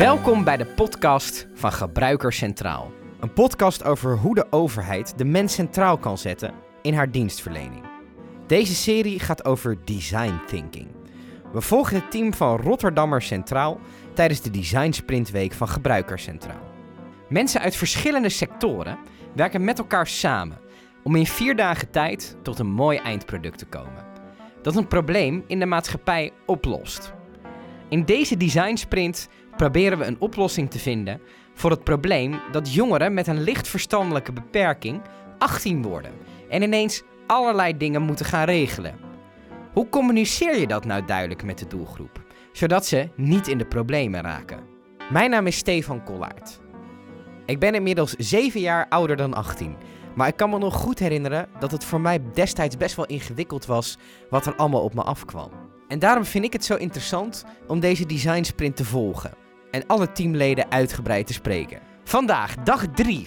Welkom bij de podcast van Gebruiker Centraal. Een podcast over hoe de overheid de mens centraal kan zetten in haar dienstverlening. Deze serie gaat over design thinking. We volgen het team van Rotterdammer Centraal tijdens de Design Sprintweek van Gebruiker Centraal. Mensen uit verschillende sectoren werken met elkaar samen om in vier dagen tijd tot een mooi eindproduct te komen. Dat een probleem in de maatschappij oplost. In deze design sprint proberen we een oplossing te vinden voor het probleem dat jongeren met een licht verstandelijke beperking 18 worden en ineens allerlei dingen moeten gaan regelen. Hoe communiceer je dat nou duidelijk met de doelgroep, zodat ze niet in de problemen raken? Mijn naam is Stefan Kollaert. Ik ben inmiddels 7 jaar ouder dan 18, maar ik kan me nog goed herinneren dat het voor mij destijds best wel ingewikkeld was wat er allemaal op me afkwam. En daarom vind ik het zo interessant om deze design sprint te volgen en alle teamleden uitgebreid te spreken. Vandaag, dag 3,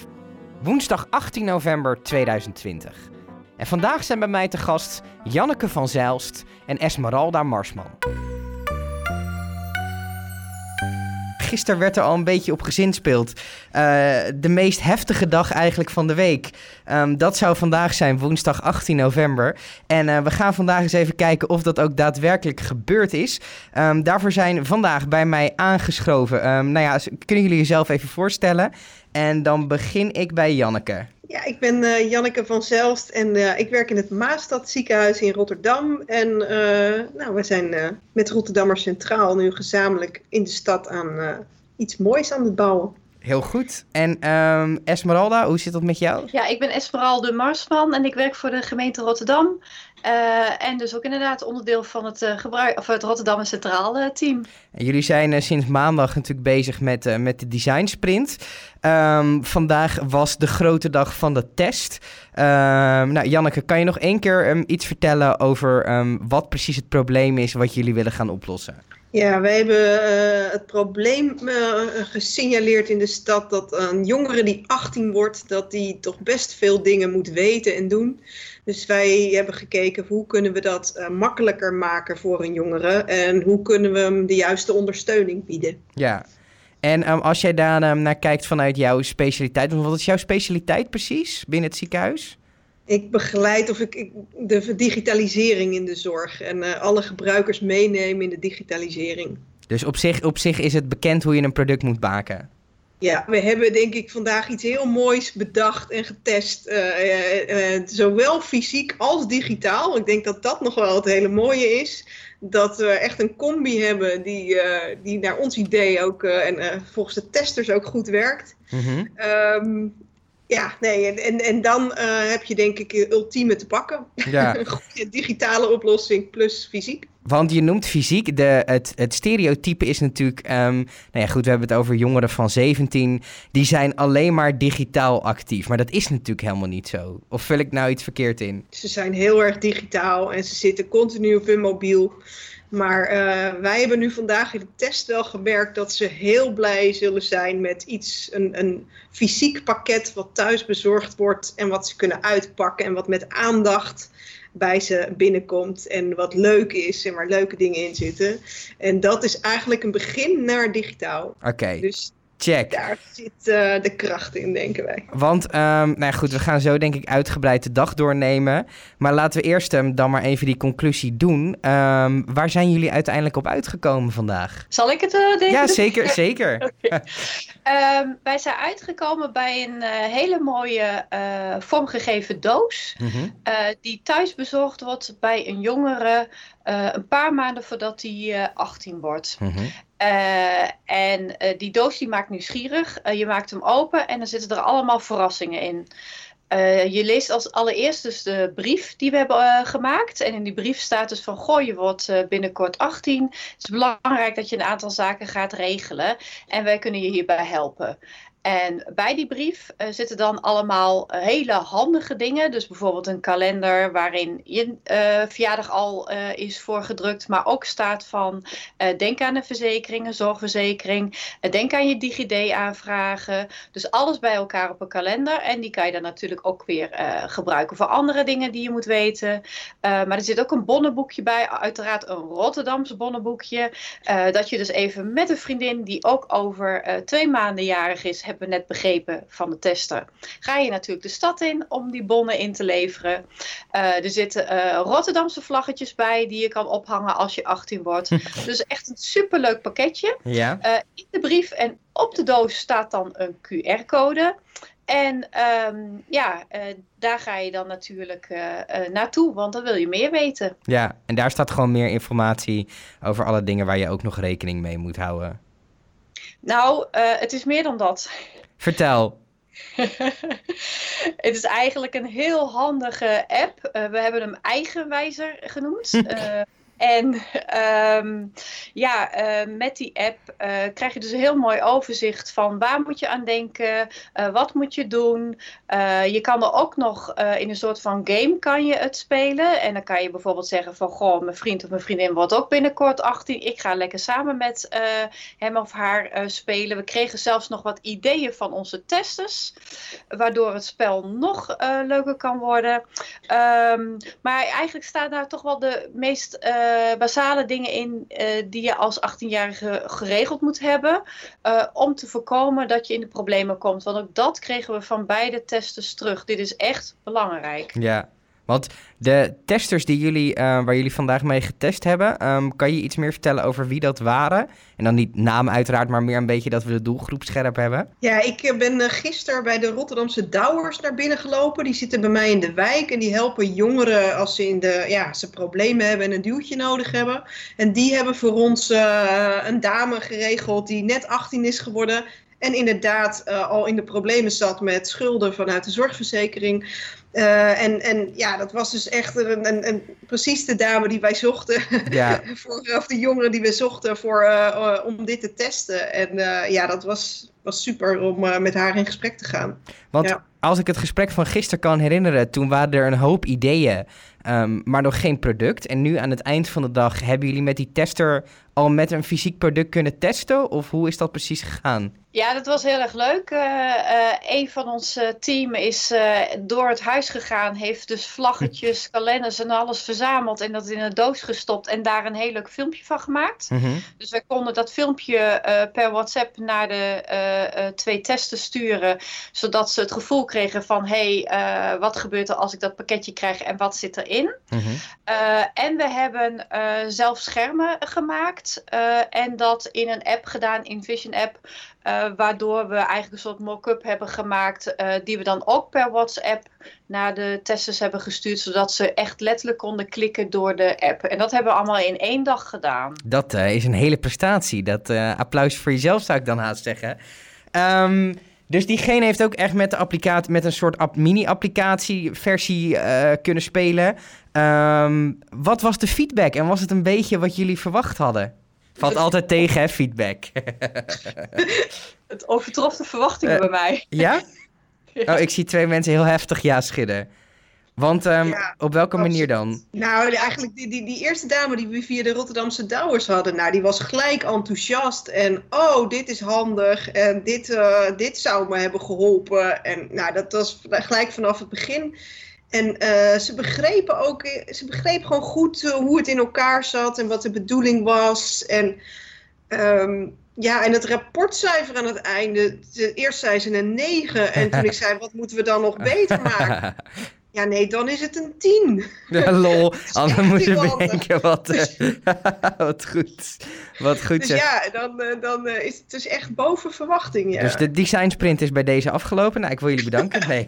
woensdag 18 november 2020. En vandaag zijn bij mij te gast Janneke van Zijlst en Esmeralda Marsman. Gisteren werd er al een beetje op gezinspeeld. Uh, de meest heftige dag eigenlijk van de week. Um, dat zou vandaag zijn, woensdag 18 november. En uh, we gaan vandaag eens even kijken of dat ook daadwerkelijk gebeurd is. Um, daarvoor zijn vandaag bij mij aangeschoven. Um, nou ja, kunnen jullie jezelf even voorstellen? En dan begin ik bij Janneke. Ja, ik ben uh, Janneke van Zelst en uh, ik werk in het Maastad ziekenhuis in Rotterdam. En uh, nou, we zijn met Rotterdammer Centraal nu gezamenlijk in de stad aan iets moois aan het bouwen. Heel goed. En um, Esmeralda, hoe zit het met jou? Ja, ik ben Esmeralda Marsman en ik werk voor de gemeente Rotterdam. Uh, en dus ook inderdaad onderdeel van het, uh, gebruik, of het Rotterdam Centraal uh, team. En jullie zijn sinds maandag natuurlijk bezig met, met de design sprint. Um, vandaag was de grote dag van de test. Um, nou, Janneke, kan je nog één keer um, iets vertellen over wat precies het probleem is wat jullie willen gaan oplossen? Ja, wij hebben uh, het probleem uh, gesignaleerd in de stad dat een jongere die 18 wordt, dat die toch best veel dingen moet weten en doen. Dus wij hebben gekeken hoe kunnen we dat uh, makkelijker maken voor een jongere en hoe kunnen we hem de juiste ondersteuning bieden. Ja, en um, als jij daar um, naar kijkt vanuit jouw specialiteit, wat is jouw specialiteit precies binnen het ziekenhuis? Ik begeleid of ik, ik, de digitalisering in de zorg en uh, alle gebruikers meenemen in de digitalisering. Dus op zich, op zich is het bekend hoe je een product moet maken? Ja, we hebben denk ik vandaag iets heel moois bedacht en getest. Uh, uh, zowel fysiek als digitaal. Ik denk dat dat nog wel het hele mooie is. Dat we echt een combi hebben die, die naar ons idee ook en volgens de testers ook goed werkt. Mm -hmm. um, ja, nee, en, en, dan uh, heb je denk ik ultieme te pakken. Ja. een goede digitale oplossing plus fysiek. Want je noemt fysiek, de, het, het stereotype is natuurlijk... Um, nou ja, goed, we hebben het over jongeren van 17. Die zijn alleen maar digitaal actief. Maar dat is natuurlijk helemaal niet zo. Of vul ik nou iets verkeerd in? Ze zijn heel erg digitaal en ze zitten continu op hun mobiel. Maar uh, wij hebben nu vandaag in de test wel gemerkt dat ze heel blij zullen zijn met iets, een, een fysiek pakket wat thuis bezorgd wordt en wat ze kunnen uitpakken en wat met aandacht bij ze binnenkomt en wat leuk is en waar leuke dingen in zitten. En dat is eigenlijk een begin naar digitaal. Oké. Okay. Dus Check. Daar zit uh, de kracht in, denken wij. Want, um, nou ja, goed, we gaan zo denk ik uitgebreid de dag doornemen. Maar laten we eerst um, dan maar even die conclusie doen. Um, waar zijn jullie uiteindelijk op uitgekomen vandaag? Zal ik het uh, Ja, zeker, zeker. okay. wij zijn uitgekomen bij een uh, hele mooie vormgegeven doos. Mm -hmm. die thuis bezorgd wordt bij een jongere een paar maanden voordat hij 18 wordt. Mm -hmm. Uh, en die doos die maakt nieuwsgierig. Je maakt hem open en dan zitten er allemaal verrassingen in. je leest als allereerst dus de brief die we hebben gemaakt. En in die brief staat dus van, goh, je wordt binnenkort 18. Het is belangrijk dat je een aantal zaken gaat regelen. En wij kunnen je hierbij helpen. En bij die brief uh, zitten dan allemaal hele handige dingen. Dus bijvoorbeeld een kalender waarin je verjaardag al is voorgedrukt. Maar ook staat van denk aan een verzekering, een zorgverzekering. denk aan je DigiD aanvragen. Dus alles bij elkaar op een kalender. En die kan je dan natuurlijk ook weer gebruiken voor andere dingen die je moet weten. maar er zit ook een bonnenboekje bij. Uiteraard een Rotterdamse bonnenboekje. dat je dus even met een vriendin die ook over twee maanden jarig is hebben we net begrepen van de tester, ga je natuurlijk de stad in om die bonnen in te leveren. Uh, er zitten uh, Rotterdamse vlaggetjes bij die je kan ophangen als je 18 wordt. dus echt een superleuk pakketje. Ja. Uh, in de brief en op de doos staat dan een QR-code. En um, ja, uh, daar ga je dan natuurlijk uh, uh, naartoe, want dan wil je meer weten. Ja, en daar staat gewoon meer informatie over alle dingen waar je ook nog rekening mee moet houden. Nou, uh, het is meer dan dat. Vertel. het is eigenlijk een heel handige app. Uh, we hebben hem Eigenwijzer genoemd. En um, ja, uh, met die app uh, krijg je dus een heel mooi overzicht van waar moet je aan denken, uh, wat moet je doen. je kan er ook nog in een soort van game kan je het spelen. En dan kan je bijvoorbeeld zeggen van, goh, mijn vriend of mijn vriendin wordt ook binnenkort 18. Ik ga lekker samen met hem of haar spelen. We kregen zelfs nog wat ideeën van onze testers, waardoor het spel nog leuker kan worden. Um, maar eigenlijk staat daar toch wel de meest basale dingen in uh, die je als 18-jarige geregeld moet hebben. Uh, om te voorkomen dat je in de problemen komt. Want ook dat kregen we van beide testers terug. Dit is echt belangrijk. Ja, want de testers die jullie, uh, waar jullie vandaag mee getest hebben, um, kan je iets meer vertellen over wie dat waren? En dan niet naam uiteraard, maar meer een beetje dat we de doelgroep scherp hebben. Ja, ik eh, ben uh, gisteren bij de Rotterdamse Douwers naar binnen gelopen. Die zitten bij mij in de wijk en die helpen jongeren als ze, in de, ja, ze problemen hebben en een duwtje nodig hebben. En die hebben voor ons een dame geregeld die net 18 is geworden. En inderdaad al in de problemen zat met schulden vanuit de zorgverzekering. Uh, en, en ja, dat was dus echt een, een, een, precies de dame die wij zochten. Ja. voor, of de jongeren die we zochten voor, uh, om dit te testen. En uh, ja, dat was, was super om met haar in gesprek te gaan. Want ja. als ik het gesprek van gisteren kan herinneren, toen waren er een hoop ideeën, um, maar nog geen product. En nu aan het eind van de dag, hebben jullie met die tester al met een fysiek product kunnen testen? Of hoe is dat precies gegaan? Ja, dat was heel erg leuk. Uh, uh, een van ons team is door het huis gegaan, heeft dus vlaggetjes, kalenders en alles verzameld en dat in een doos gestopt en daar een heel leuk filmpje van gemaakt. Mm -hmm. Dus wij konden dat filmpje per WhatsApp naar de twee testen sturen, zodat ze het gevoel kregen van hé, hey, wat gebeurt er als ik dat pakketje krijg en wat zit erin. Mm -hmm. en we hebben zelf schermen gemaakt en dat in een app gedaan, in Vision app. Uh, waardoor we eigenlijk een soort mock-up hebben gemaakt, uh, die we dan ook per WhatsApp naar de testers hebben gestuurd, zodat ze echt letterlijk konden klikken door de app. En dat hebben we allemaal in één dag gedaan. Dat uh, is een hele prestatie. Dat applaus voor jezelf zou ik dan haast zeggen. Um, dus diegene heeft ook echt met de applicatie, met een soort mini-applicatie versie kunnen spelen. Um, wat was de feedback en was het een beetje wat jullie verwacht hadden? Valt altijd tegen, hè, feedback. het overtrof de verwachtingen uh, bij mij. Ja? ja? Oh, ik zie twee mensen heel heftig ja schudden. Want um, ja, op welke absoluut. manier dan? Nou, eigenlijk die, die, die eerste dame die we via de Rotterdamse Douwers hadden, nou, die was gelijk enthousiast. En oh, dit is handig. En dit, uh, dit zou me hebben geholpen. En nou, dat was gelijk vanaf het begin. En uh, ze begrepen ook, ze begrepen gewoon goed uh, hoe het in elkaar zat en wat de bedoeling was. En um, ja, en het rapportcijfer aan het einde, eerst zei ze een 9 en toen ik zei, wat moeten we dan nog beter maken? Ja, nee, dan is het een 10. Ja, lol. Anders moet je denken, wat, uh, wat goed. Wat goed dus ja, dan, uh, dan uh, is het dus echt boven verwachting. Ja. Dus de design sprint is bij deze afgelopen. Nou, ik wil jullie bedanken. Nee,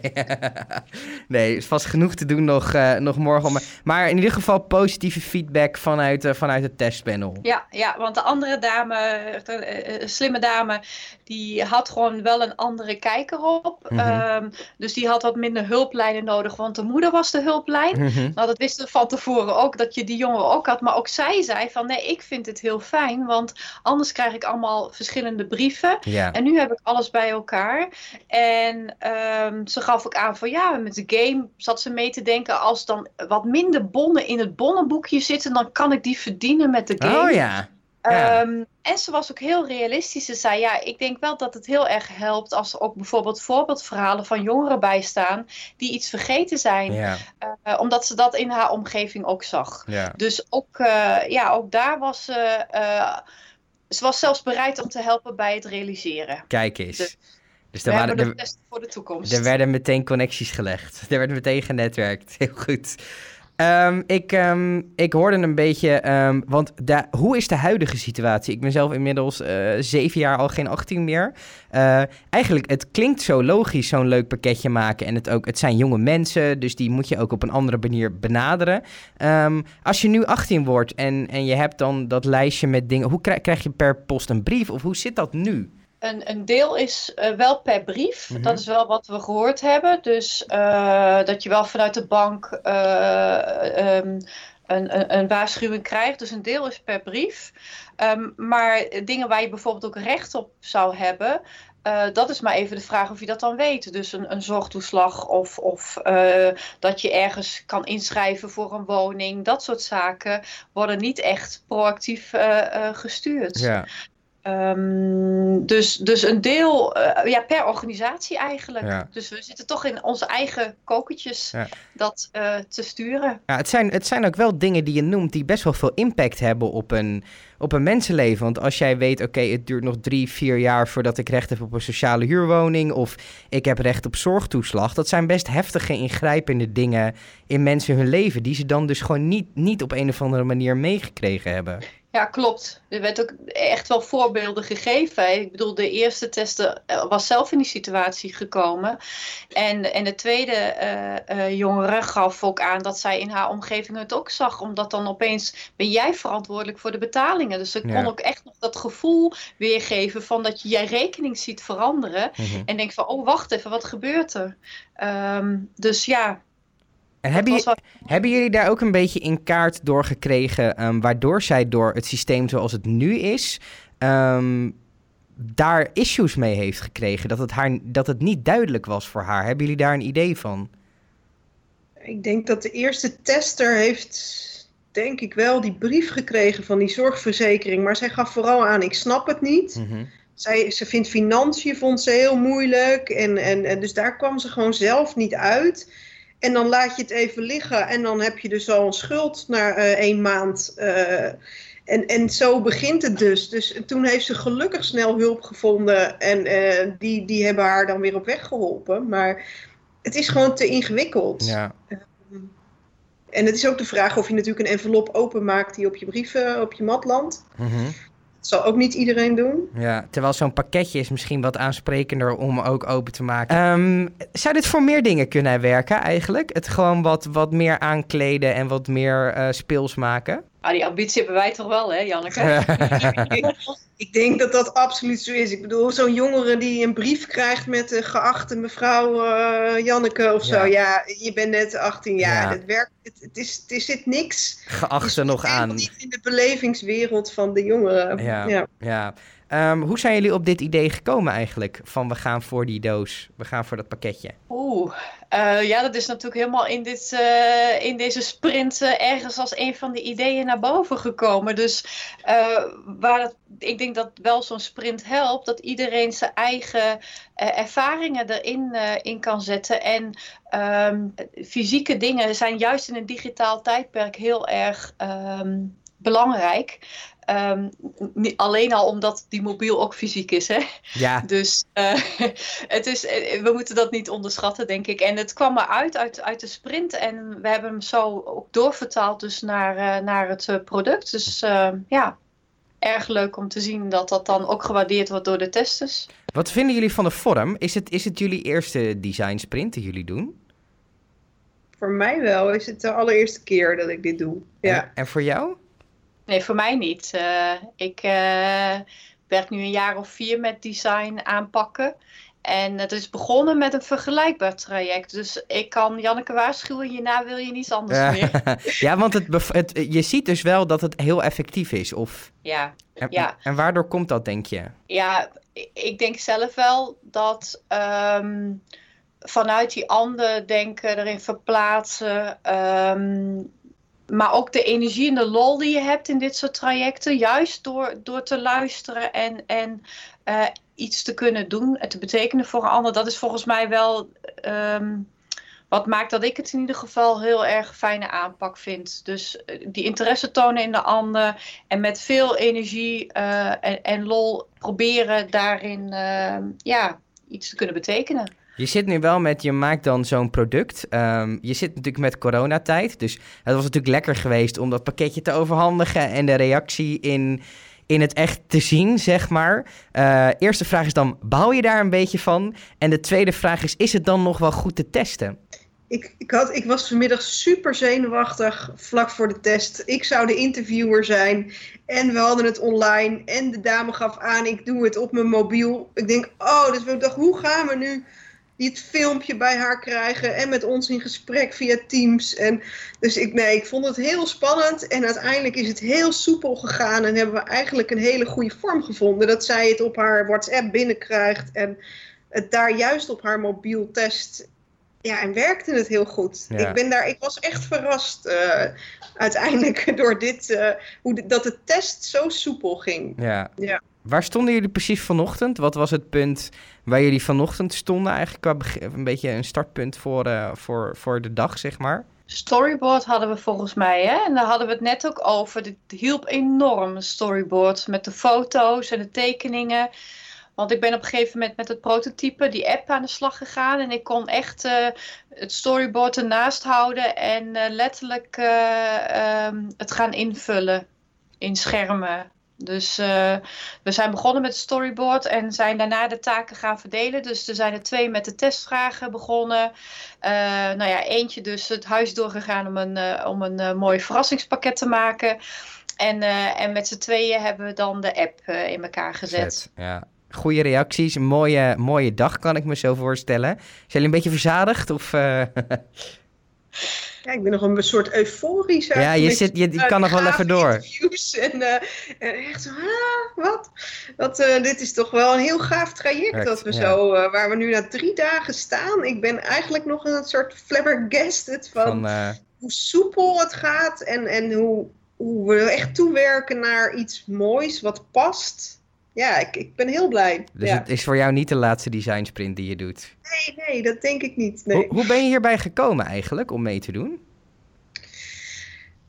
nee is vast genoeg te doen nog, nog morgen. Maar in ieder geval positieve feedback vanuit, vanuit het testpanel. Ja, ja, want de andere dame, de slimme dame, die had gewoon wel een andere kijker op. Mm -hmm. um, dus die had wat minder hulplijnen nodig, want de moeder was de hulplijn. Mhm. Nou, dat wisten we van tevoren ook, dat je die jongeren ook had. Maar ook zij zei van, nee, ik vind het heel fijn, want anders krijg ik allemaal verschillende brieven. Ja. En nu heb ik alles bij elkaar. En ehm, ze gaf ook aan van, ja, met de game zat ze mee te denken, als dan wat minder bonnen in het bonnenboekje zitten, dan kan ik die verdienen met de game. Oh ja. Ja. Ehm, en ze was ook heel realistisch. Ze zei, ja, ik denk wel dat het heel erg helpt als er ook bijvoorbeeld voorbeeldverhalen van jongeren bij staan die iets vergeten zijn. Ja. Eh, omdat ze dat in haar omgeving ook zag. Ja. Dus ook, eh, ja, ook daar was ze, eh, ze was zelfs bereid om te helpen bij het realiseren. Kijk eens. Dus Dus We er, hebben waren, de voor de toekomst. er, er werden meteen connecties gelegd. Er werd meteen genetwerkt. Heel goed. Ehm, ik, ehm, ik hoorde een beetje, ehm, want hoe is de huidige situatie? Ik ben zelf inmiddels eh, zeven jaar al geen 18 meer. Eh, eigenlijk, het klinkt zo logisch, zo'n leuk pakketje maken. En het, ook, het zijn jonge mensen, dus die moet je ook op een andere manier benaderen. Als je nu 18 wordt en, en je hebt dan dat lijstje met dingen, hoe krijg, krijg je per post een brief? Of hoe zit dat nu? Een, een deel is eh, wel per brief. Mhm. Dat is wel wat we gehoord hebben. Dus eh, dat je wel vanuit de bank eh, ehm, een, een, een waarschuwing krijgt. Dus een deel is per brief. Ehm, maar dingen waar je bijvoorbeeld ook recht op zou hebben. dat is maar even de vraag of je dat dan weet. Dus een, een zorgtoeslag of, of dat je ergens kan inschrijven voor een woning. Dat soort zaken worden niet echt proactief gestuurd. Ja, Ehm, dus, dus een deel, eh, ja, per organisatie eigenlijk. Ja. Dus we zitten toch in onze eigen kokertjes Ja. dat eh, te sturen. Ja, het, zijn, het zijn ook wel dingen die je noemt die best wel veel impact hebben op een, op een mensenleven. Want als jij weet, oké, het duurt nog drie, vier jaar voordat ik recht heb op een sociale huurwoning. Of ik heb recht op zorgtoeslag. Dat zijn best heftige, ingrijpende dingen in mensen hun leven. Die ze dan dus gewoon niet, niet op een of andere manier meegekregen hebben. Ja, klopt. Er werd ook echt wel voorbeelden gegeven. Ik bedoel, de eerste tester eh, was zelf in die situatie gekomen. En, en de tweede eh, jongere gaf ook aan dat zij in haar omgeving het ook zag. Omdat dan opeens ben jij verantwoordelijk voor de betalingen. Dus ze Ja. kon ook echt nog dat gevoel weergeven van dat je je rekening ziet veranderen. Mhm. En denkt van, oh wacht even, wat gebeurt er? Ehm, dus ja, En hebben, was je- wel hebben jullie daar ook een beetje in kaart door gekregen, ehm, waardoor zij door het systeem zoals het nu is, ehm, daar issues mee heeft gekregen? Dat het, haar, dat het niet duidelijk was voor haar. Hebben jullie daar een idee van? Ik denk dat de eerste tester heeft, denk ik wel, die brief gekregen van die zorgverzekering. Maar zij gaf vooral aan, ik snap het niet. Mhm. Zij, ze vindt financiën vond ze heel moeilijk. En, en, en dus daar kwam ze gewoon zelf niet uit. En dan laat je het even liggen. En dan heb je dus al een schuld na eh, één maand. eh, en, en zo begint het dus. Dus toen heeft ze gelukkig snel hulp gevonden. En eh, die, die hebben haar dan weer op weg geholpen. Maar het is gewoon te ingewikkeld. Ja. En het is ook de vraag of je natuurlijk een envelop openmaakt die op je brieven, op je mat landt. Dat zal ook niet iedereen doen. ja, terwijl zo'n pakketje is misschien wat aansprekender om ook open te maken. Ehm, zou dit voor meer dingen kunnen werken eigenlijk? Het gewoon wat, wat meer aankleden en wat meer eh, speels maken? Ah, die ambitie hebben wij toch wel, hè, Janneke? Ik denk dat dat absoluut zo is. Ik bedoel, zo'n jongere die een brief krijgt met de geachte mevrouw eh, Janneke of zo. Ja. Ja, je bent net 18 jaar. Ja. Het, werkt, het, het, is, het zit niks. Geacht Het nog aan. niet in de belevingswereld van de jongeren. Ja. Ja. Ja. Ehm, hoe zijn jullie op dit idee gekomen eigenlijk? Van we gaan voor die doos, we gaan voor dat pakketje. Oeh, eh, ja, dat is natuurlijk helemaal in, dit, eh, in deze sprint eh, ergens als een van de ideeën naar boven gekomen. Dus waar dat, ik denk dat wel zo'n sprint helpt, dat iedereen zijn eigen ervaringen erin in kan zetten. En ehm, fysieke dingen zijn juist in een digitaal tijdperk heel erg ehm, belangrijk. Ehm, niet alleen al omdat die mobiel ook fysiek is, hè? Ja, Dus eh, het is, eh, we moeten dat niet onderschatten, denk ik. En het kwam eruit uit, uit de sprint en we hebben hem zo ook doorvertaald dus naar, eh, naar het eh, product. Dus eh, ja, erg leuk om te zien dat dat dan ook gewaardeerd wordt door de testers. wat vinden jullie van de vorm? Is het, is het jullie eerste design sprint die jullie doen? Voor mij wel is het de allereerste keer dat ik dit doe. Ja. En, en voor jou? Nee, voor mij niet. Eh, ik eh, werk nu een jaar of vier met design aanpakken. en het is begonnen met een vergelijkbaar traject. Dus ik kan Janneke waarschuwen, hierna wil je niets anders meer. ja, want het, het, je ziet dus wel dat het heel effectief is. Of... Ja, en, ja. En waardoor komt dat, denk je? Ja, ik denk zelf wel dat ehm, vanuit die ander denken, erin verplaatsen. Ehm, maar ook de energie en de lol die je hebt in dit soort trajecten, juist door, door te luisteren en, en uh, iets te kunnen doen en te betekenen voor een ander, dat is volgens mij wel um, wat maakt dat ik het in ieder geval heel erg fijne aanpak vind. Dus uh, die interesse tonen in de ander en met veel energie en, en, lol proberen daarin ja, iets te kunnen betekenen. Je zit nu wel met, je maakt dan zo'n product. Um, je zit natuurlijk met coronatijd. Dus het was natuurlijk lekker geweest om dat pakketje te overhandigen en de reactie in, in het echt te zien, zeg maar. Uh, eerste vraag is dan, bouw je daar een beetje van? En de tweede vraag is, is het dan nog wel goed te testen? Ik, ik, had, ik was vanmiddag super zenuwachtig vlak voor de test. Ik zou de interviewer zijn. En we hadden het online. En de dame gaf aan, ik doe het op mijn mobiel. Ik denk, oh, dus ik dacht, hoe gaan we nu die het filmpje bij haar krijgen en met ons in gesprek via Teams. En dus ik, nee, ik vond het heel spannend en uiteindelijk is het heel soepel gegaan en hebben we eigenlijk een hele goede vorm gevonden. Dat zij het op haar WhatsApp binnenkrijgt en het daar juist op haar mobiel test. Ja, en werkte het heel goed. Ik, ben daar, ik was echt verrast uh, uiteindelijk door dit, uh, hoe dat de test zo soepel ging. Ja. ja. Waar stonden jullie precies vanochtend? Wat was het punt waar jullie vanochtend stonden? Eigenlijk een beetje een startpunt voor, uh, voor, voor de dag, zeg maar. Storyboard hadden we volgens mij, hè? En daar hadden we het net ook over. Het hielp enorm, storyboard, met de foto's en de tekeningen. Want ik ben op een gegeven moment met het prototype, die app, aan de slag gegaan. En ik kon echt uh, het storyboard ernaast houden en uh, letterlijk um, het gaan invullen in schermen. Dus uh, we zijn begonnen met het storyboard en zijn daarna de taken gaan verdelen. Dus er zijn er twee met de testvragen begonnen. Uh, nou ja, eentje dus het huis doorgegaan om een, uh, om een mooi verrassingspakket te maken. En, en met z'n tweeën hebben we dan de app in elkaar gezet. Zet, ja. Goede reacties, een mooie, mooie dag kan ik me zo voorstellen. Zijn jullie een beetje verzadigd of... Ja, ik ben nog een soort euforisch. Ja, je, zit, je, je kan nog wel even door. En, uh, en echt zo, ah, wat? wat uh, dit is toch wel een heel gaaf traject dat we ja. zo, uh, waar we nu na drie dagen staan. Ik ben eigenlijk nog een soort flabbergasted van, van hoe soepel het gaat en, en hoe, hoe we echt toewerken naar iets moois wat past ja, ik, ik ben heel blij. Dus ja. het is voor jou niet de laatste design sprint die je doet? Nee, nee, dat denk ik niet. Nee. Hoe, hoe ben je hierbij gekomen eigenlijk om mee te doen?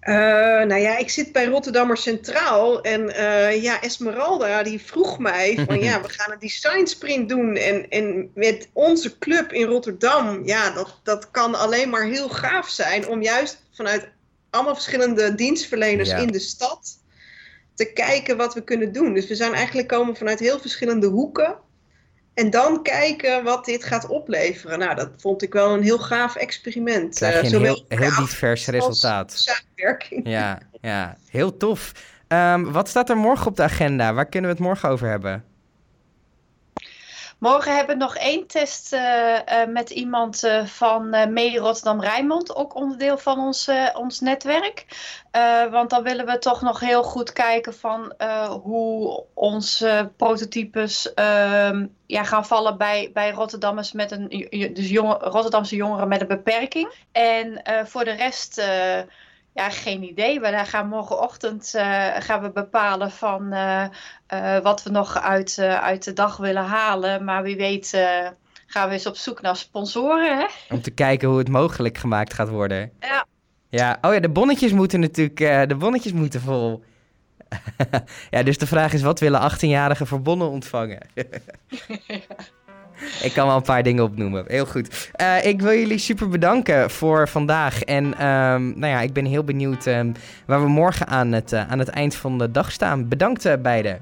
Uh, nou ja, ik zit bij Rotterdammer Centraal en uh, ja, Esmeralda die vroeg mij van ja, we gaan een design sprint doen en, en met onze club in Rotterdam, ja, dat, dat kan alleen maar heel gaaf zijn om juist vanuit allemaal verschillende dienstverleners ja. in de stad te kijken wat we kunnen doen. Dus we zijn eigenlijk komen vanuit heel verschillende hoeken. En dan kijken wat dit gaat opleveren. Nou, dat vond ik wel een heel gaaf experiment. Krijg je een heel, heel divers resultaat. Samenwerking. Ja, ja, heel tof. Um, wat staat er morgen op de agenda? Waar kunnen we het morgen over hebben? Morgen hebben we nog één test uh, uh, met iemand uh, van Mede Rotterdam Rijnmond, ook onderdeel van ons, ons netwerk. want dan willen we toch nog heel goed kijken van hoe onze prototypes ehm, ja, gaan vallen bij, bij Rotterdammers met een dus jonge, Rotterdamse jongeren met een beperking. En voor de rest ja, geen idee. We gaan morgenochtend uh, gaan we bepalen van uh, uh, wat we nog uit, uit de dag willen halen. Maar wie weet gaan we eens op zoek naar sponsoren. Hè? Om te kijken hoe het mogelijk gemaakt gaat worden. Ja. Ja, oh ja, de bonnetjes moeten natuurlijk, de bonnetjes moeten vol. ja, dus de vraag is, wat willen 18-jarigen voor bonnen ontvangen? Ik kan wel een paar dingen opnoemen. Heel goed. Uh, ik wil jullie super bedanken voor vandaag. En um, nou ja, ik ben heel benieuwd um, waar we morgen aan het, uh, aan het eind van de dag staan. Bedankt uh, beiden.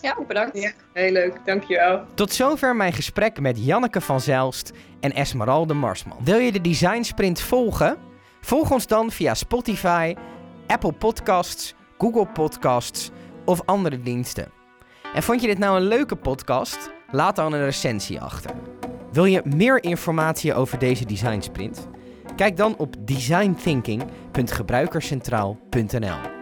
Ja, bedankt. Ja, heel leuk. Dankjewel. Tot zover mijn gesprek met Janneke van Zelst en Esmeralde Marsman. Wil je de Design Sprint volgen? Volg ons dan via Spotify, Apple Podcasts, Google Podcasts of andere diensten. En vond je dit nou een leuke podcast? Laat dan een recensie achter. Wil je meer informatie over deze design sprint? Kijk dan op designthinking.gebruikerscentraal.nl.